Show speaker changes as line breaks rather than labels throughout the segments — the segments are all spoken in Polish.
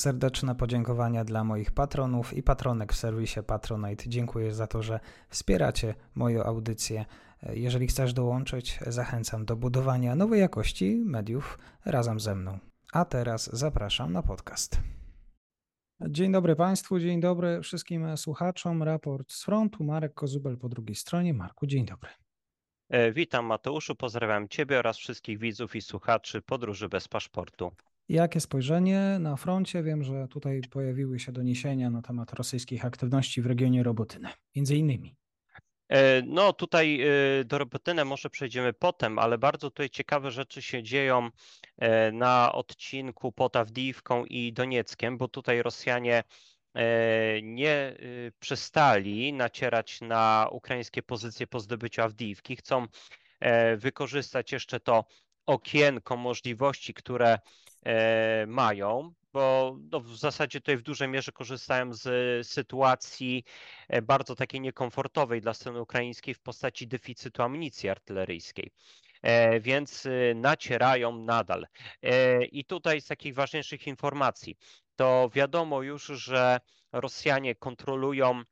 Serdeczne podziękowania dla moich patronów i patronek w serwisie Patronite. Dziękuję za to, że wspieracie moją audycję. Jeżeli chcesz dołączyć, zachęcam do budowania nowej jakości mediów razem ze mną. A teraz zapraszam na podcast. Dzień dobry Państwu, dzień dobry wszystkim słuchaczom. Raport z frontu. Marek Kozubel po drugiej stronie. Marku, dzień dobry.
E, witam Mateuszu, pozdrawiam Ciebie oraz wszystkich widzów i słuchaczy Podróży bez paszportu.
Jakie spojrzenie na froncie? Wiem, że tutaj pojawiły się doniesienia na temat rosyjskich aktywności w regionie Robotyny, między innymi.
E, no tutaj e, do Robotyny może przejdziemy potem, ale bardzo tutaj ciekawe rzeczy się dzieją e, na odcinku pod Awdijiwką i Donieckiem, bo tutaj Rosjanie nie przestali nacierać na ukraińskie pozycje po zdobyciu Awdijiwki. Chcą wykorzystać jeszcze to okienko możliwości, które mają, bo no, w zasadzie tutaj w dużej mierze korzystają z sytuacji e, bardzo takiej niekomfortowej dla strony ukraińskiej w postaci deficytu amunicji artyleryjskiej. E, więc e, nacierają nadal. I tutaj z takich ważniejszych informacji, to wiadomo już, że Rosjanie kontrolują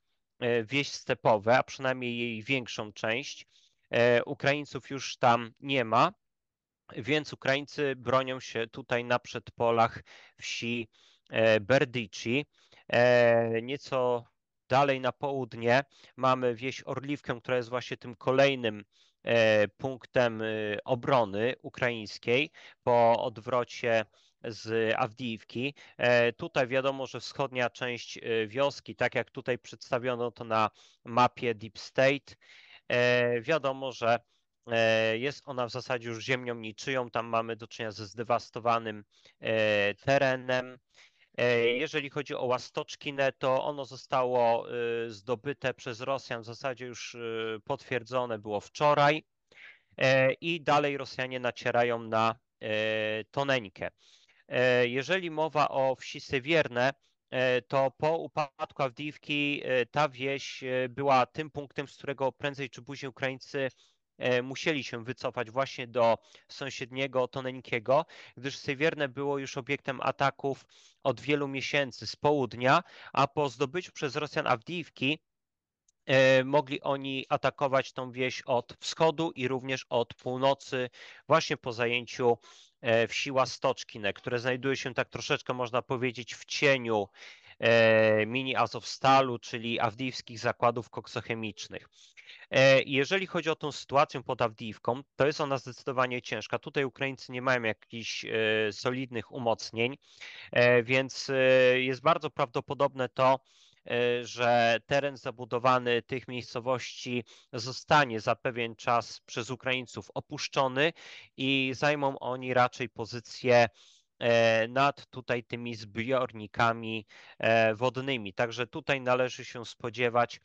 wieś stepowe, a przynajmniej jej większą część. Ukraińców już tam nie ma, więc Ukraińcy bronią się tutaj na przedpolach wsi e, Berdici. E, nieco dalej na południe mamy wieś Orliwkę, która jest właśnie tym kolejnym e, punktem obrony ukraińskiej po odwrocie z Awdijiwki. Tutaj wiadomo, że wschodnia część wioski, tak jak tutaj przedstawiono to na mapie Deep State, wiadomo, że jest ona w zasadzie już ziemią niczyją, tam mamy do czynienia ze zdewastowanym e, terenem. E, jeżeli chodzi o Łastoczkinę, to ono zostało zdobyte przez Rosjan, w zasadzie już potwierdzone było wczoraj i dalej Rosjanie nacierają na Toneńkę. Jeżeli mowa o wsi Sewierne, to po upadku Awdijiwki ta wieś była tym punktem, z którego prędzej czy później Ukraińcy E, musieli się wycofać właśnie do sąsiedniego Toneńkiego, gdyż Sewierne było już obiektem ataków od wielu miesięcy z południa, a po zdobyciu przez Rosjan Awdijiwki e, mogli oni atakować tą wieś od wschodu i również od północy, właśnie po zajęciu e, wsi Łastoczkine, które znajduje się tak troszeczkę, można powiedzieć, w cieniu mini Azowstalu, czyli awdijiwskich zakładów koksochemicznych. E, jeżeli chodzi o tą sytuację pod Awdijiwką, to jest ona zdecydowanie ciężka. Tutaj Ukraińcy nie mają jakichś e, solidnych umocnień, e, więc jest bardzo prawdopodobne to, że teren zabudowany tych miejscowości zostanie za pewien czas przez Ukraińców opuszczony i zajmą oni raczej pozycję nad tutaj tymi zbiornikami wodnymi. Także tutaj należy się spodziewać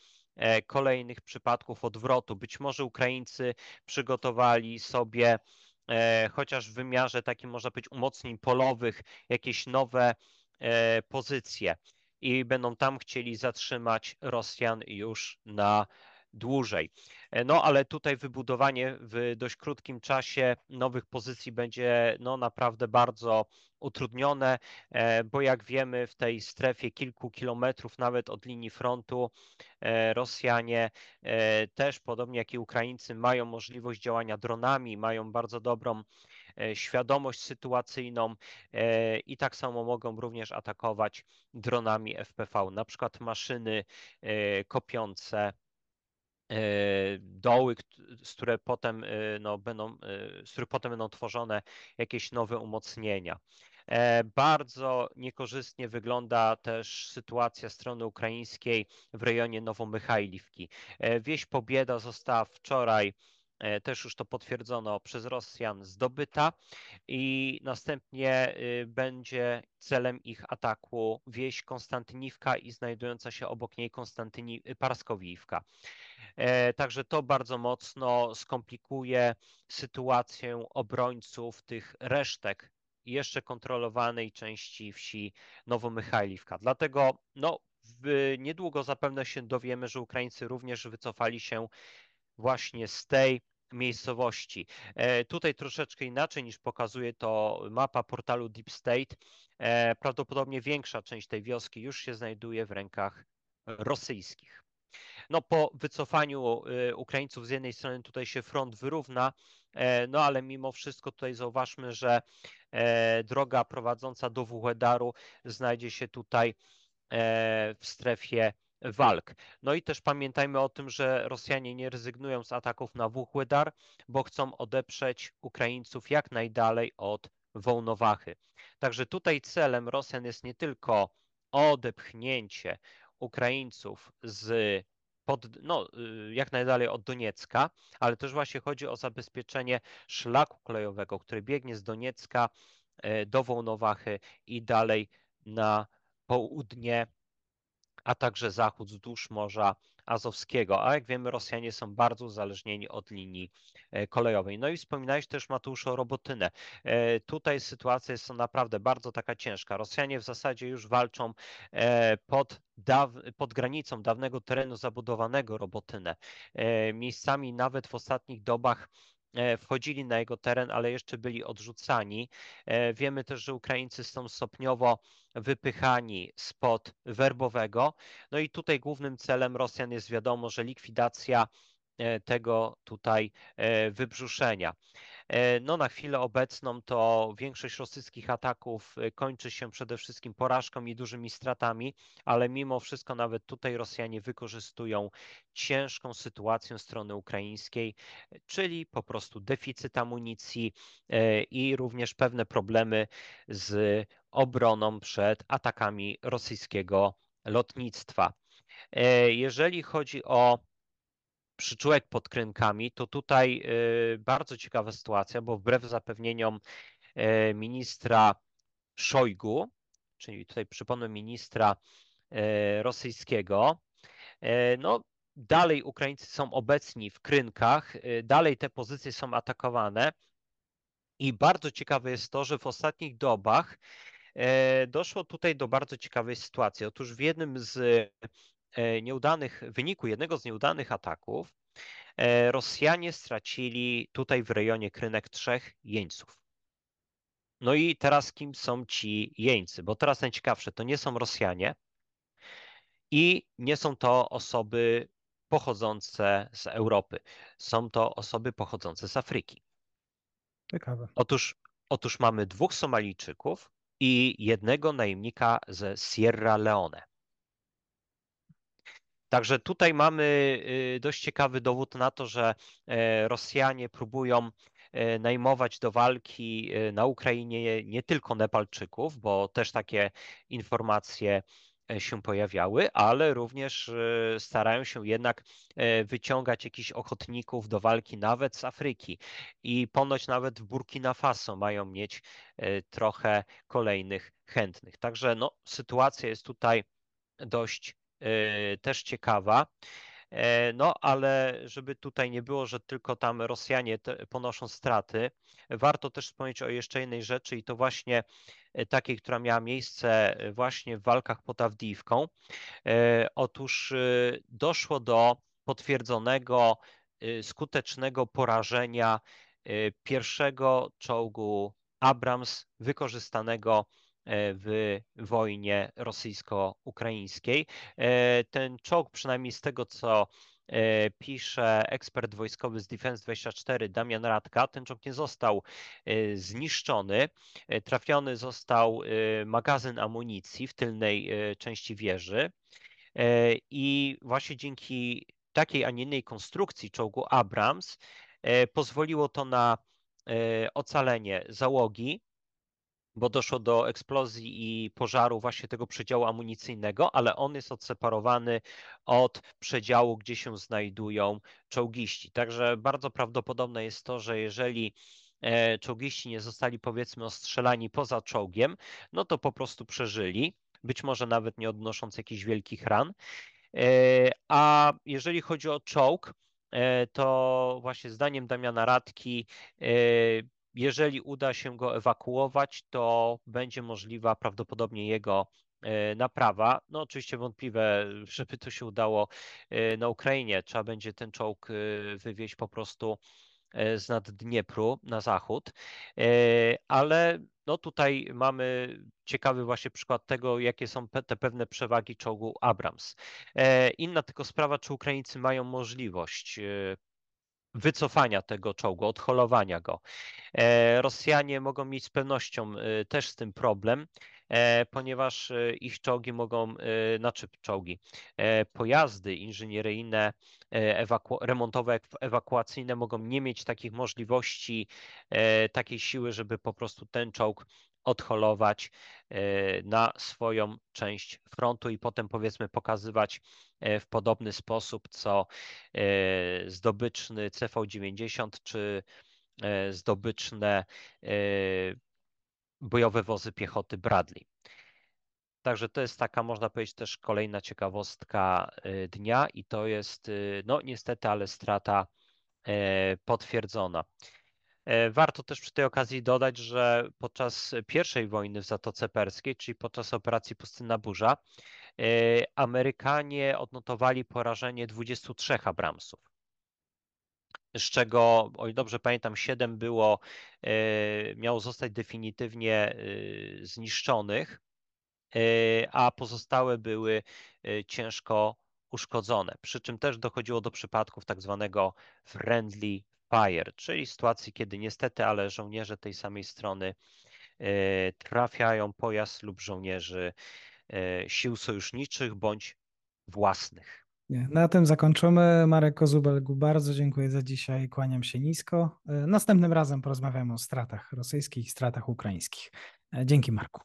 kolejnych przypadków odwrotu. Być może Ukraińcy przygotowali sobie e, chociaż w wymiarze takim można być umocnień polowych jakieś nowe e, pozycje i będą tam chcieli zatrzymać Rosjan już na dłużej. No ale tutaj wybudowanie w dość krótkim czasie nowych pozycji będzie no naprawdę bardzo utrudnione, e, bo jak wiemy w tej strefie kilku kilometrów nawet od linii frontu e, Rosjanie e, też podobnie jak i Ukraińcy mają możliwość działania dronami, mają bardzo dobrą świadomość sytuacyjną i tak samo mogą również atakować dronami FPV, na przykład maszyny kopiące doły, z które potem no, będą, z których potem będą tworzone jakieś nowe umocnienia. E, bardzo niekorzystnie wygląda też sytuacja strony ukraińskiej w rejonie Nowomychajliwki. E, wieś Pobieda została wczoraj e, też już to potwierdzono przez Rosjan, zdobyta i następnie y, będzie celem ich ataku wieś Konstantyniwka i znajdująca się obok niej Konstantyni Parskowiwka. Także to bardzo mocno skomplikuje sytuację obrońców tych resztek jeszcze kontrolowanej części wsi Nowomychajliwka. Dlatego no, niedługo zapewne się dowiemy, że Ukraińcy również wycofali się właśnie z tej miejscowości. Tutaj troszeczkę inaczej niż pokazuje to mapa portalu Deep State. Prawdopodobnie większa część tej wioski już się znajduje w rękach rosyjskich. No po wycofaniu Ukraińców z jednej strony tutaj się front wyrówna, no ale mimo wszystko tutaj zauważmy, że droga prowadząca do Wuhledaru znajdzie się tutaj w strefie walk. No i też pamiętajmy o tym, że Rosjanie nie rezygnują z ataków na Wuchłedar, bo chcą odeprzeć Ukraińców jak najdalej od Wołnowachy. Także tutaj celem Rosjan jest nie tylko odepchnięcie Ukraińców z pod, no, y, jak najdalej od Doniecka, ale też właśnie chodzi o zabezpieczenie szlaku kolejowego, który biegnie z Doniecka e, do Wołnowachy i dalej na południe a także zachód wzdłuż Morza Azowskiego. A jak wiemy, Rosjanie są bardzo uzależnieni od linii e, kolejowej. No i wspominałeś też, Mateuszu, o Robotynę. E, tutaj sytuacja jest naprawdę bardzo taka ciężka. Rosjanie w zasadzie już walczą e, pod, pod granicą dawnego terenu zabudowanego Robotynę. Miejscami nawet w ostatnich dobach wchodzili na jego teren, ale jeszcze byli odrzucani. Wiemy też, że Ukraińcy są stopniowo wypychani spod werbowego. No i tutaj głównym celem Rosjan jest wiadomo, że likwidacja e, tego tutaj e, wybrzuszenia. E, no na chwilę obecną to większość rosyjskich ataków kończy się przede wszystkim porażką i dużymi stratami, ale mimo wszystko nawet tutaj Rosjanie wykorzystują ciężką sytuację strony ukraińskiej, czyli po prostu deficyt amunicji i również pewne problemy z obroną przed atakami rosyjskiego lotnictwa. E, jeżeli chodzi o przyczółek pod Krynkami, to tutaj e, bardzo ciekawa sytuacja, bo wbrew zapewnieniom e, ministra Szojgu, czyli tutaj przypomnę ministra rosyjskiego, no dalej Ukraińcy są obecni w Krynkach, dalej te pozycje są atakowane i bardzo ciekawe jest to, że w ostatnich dobach doszło tutaj do bardzo ciekawej sytuacji. Otóż w jednym z e, nieudanych, wyniku jednego z nieudanych ataków, e, Rosjanie stracili tutaj w rejonie Krynek trzech jeńców. No i teraz kim są ci jeńcy? Bo teraz najciekawsze, to nie są Rosjanie i nie są to osoby pochodzące z Europy. Są to osoby pochodzące z Afryki.
Ciekawe.
Otóż, otóż mamy dwóch Somalijczyków, i jednego najemnika ze Sierra Leone. Także tutaj mamy y, dość ciekawy dowód na to, że e, Rosjanie próbują e, najmować do walki e, na Ukrainie nie tylko Nepalczyków, bo też takie informacje się pojawiały, ale również starają się jednak wyciągać jakichś ochotników do walki nawet z Afryki i ponoć nawet w Burkina Faso mają mieć trochę kolejnych chętnych. Także no, sytuacja jest tutaj dość też ciekawa. No, ale żeby tutaj nie było, że tylko tam Rosjanie ponoszą straty, warto też wspomnieć o jeszcze jednej rzeczy i to właśnie E, takiej, która miała miejsce e, właśnie w walkach pod Awdijiwką. E, otóż doszło do potwierdzonego, skutecznego porażenia pierwszego czołgu Abrams wykorzystanego w wojnie rosyjsko-ukraińskiej. Ten czołg, przynajmniej z tego co E, pisze ekspert wojskowy z Defense 24 Damian Radka. Ten czołg nie został e, zniszczony. E, trafiony został magazyn amunicji w tylnej części wieży. I właśnie dzięki takiej, a nie innej konstrukcji czołgu Abrams pozwoliło to na ocalenie załogi bo doszło do eksplozji i pożaru właśnie tego przedziału amunicyjnego, ale on jest odseparowany od przedziału, gdzie się znajdują czołgiści. Także bardzo prawdopodobne jest to, że jeżeli e, czołgiści nie zostali powiedzmy ostrzelani poza czołgiem, no to po prostu przeżyli, być może nawet nie odnosząc jakichś wielkich ran. E, a jeżeli chodzi o czołg, e, to właśnie zdaniem Damiana Radki jeżeli uda się go ewakuować, to będzie możliwa prawdopodobnie jego e, naprawa. No oczywiście wątpliwe, żeby to się udało e, na Ukrainie. Trzeba będzie ten czołg e, wywieźć po prostu z nad Dniepru na zachód, ale no tutaj mamy ciekawy właśnie przykład tego, jakie są te pewne przewagi czołgu Abrams. Inna tylko sprawa, czy Ukraińcy mają możliwość wycofania tego czołgu, odholowania go. Rosjanie mogą mieć z pewnością też z tym problem, E, ponieważ e, ich czołgi mogą, e, znaczy czołgi, pojazdy inżynieryjne, ewaku remontowe, ewakuacyjne mogą nie mieć takich możliwości, takiej siły, żeby po prostu ten czołg odholować na swoją część frontu i potem powiedzmy pokazywać w podobny sposób co zdobyczny CV-90 czy zdobyczne bojowe wozy piechoty Bradley. Także to jest taka, można powiedzieć, też kolejna ciekawostka dnia i to jest, no niestety, ale strata e, potwierdzona. E, warto też przy tej okazji dodać, że podczas pierwszej wojny w Zatoce Perskiej, czyli podczas operacji Pustynna Burza, e, Amerykanie odnotowali porażenie 23 Abramsów z czego, o dobrze pamiętam, 7 było, e, miało zostać definitywnie zniszczonych, a pozostałe były ciężko uszkodzone. Przy czym też dochodziło do przypadków tak zwanego friendly fire, czyli sytuacji, kiedy niestety, ale żołnierze tej samej strony trafiają pojazd lub żołnierzy sił sojuszniczych bądź własnych.
Na tym zakończymy. Marek Kozubelgu, bardzo dziękuję za dzisiaj. Kłaniam się nisko. E, następnym razem porozmawiamy o stratach rosyjskich i stratach ukraińskich. E, dzięki, Marku.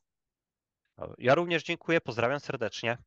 Ja również dziękuję. Pozdrawiam serdecznie.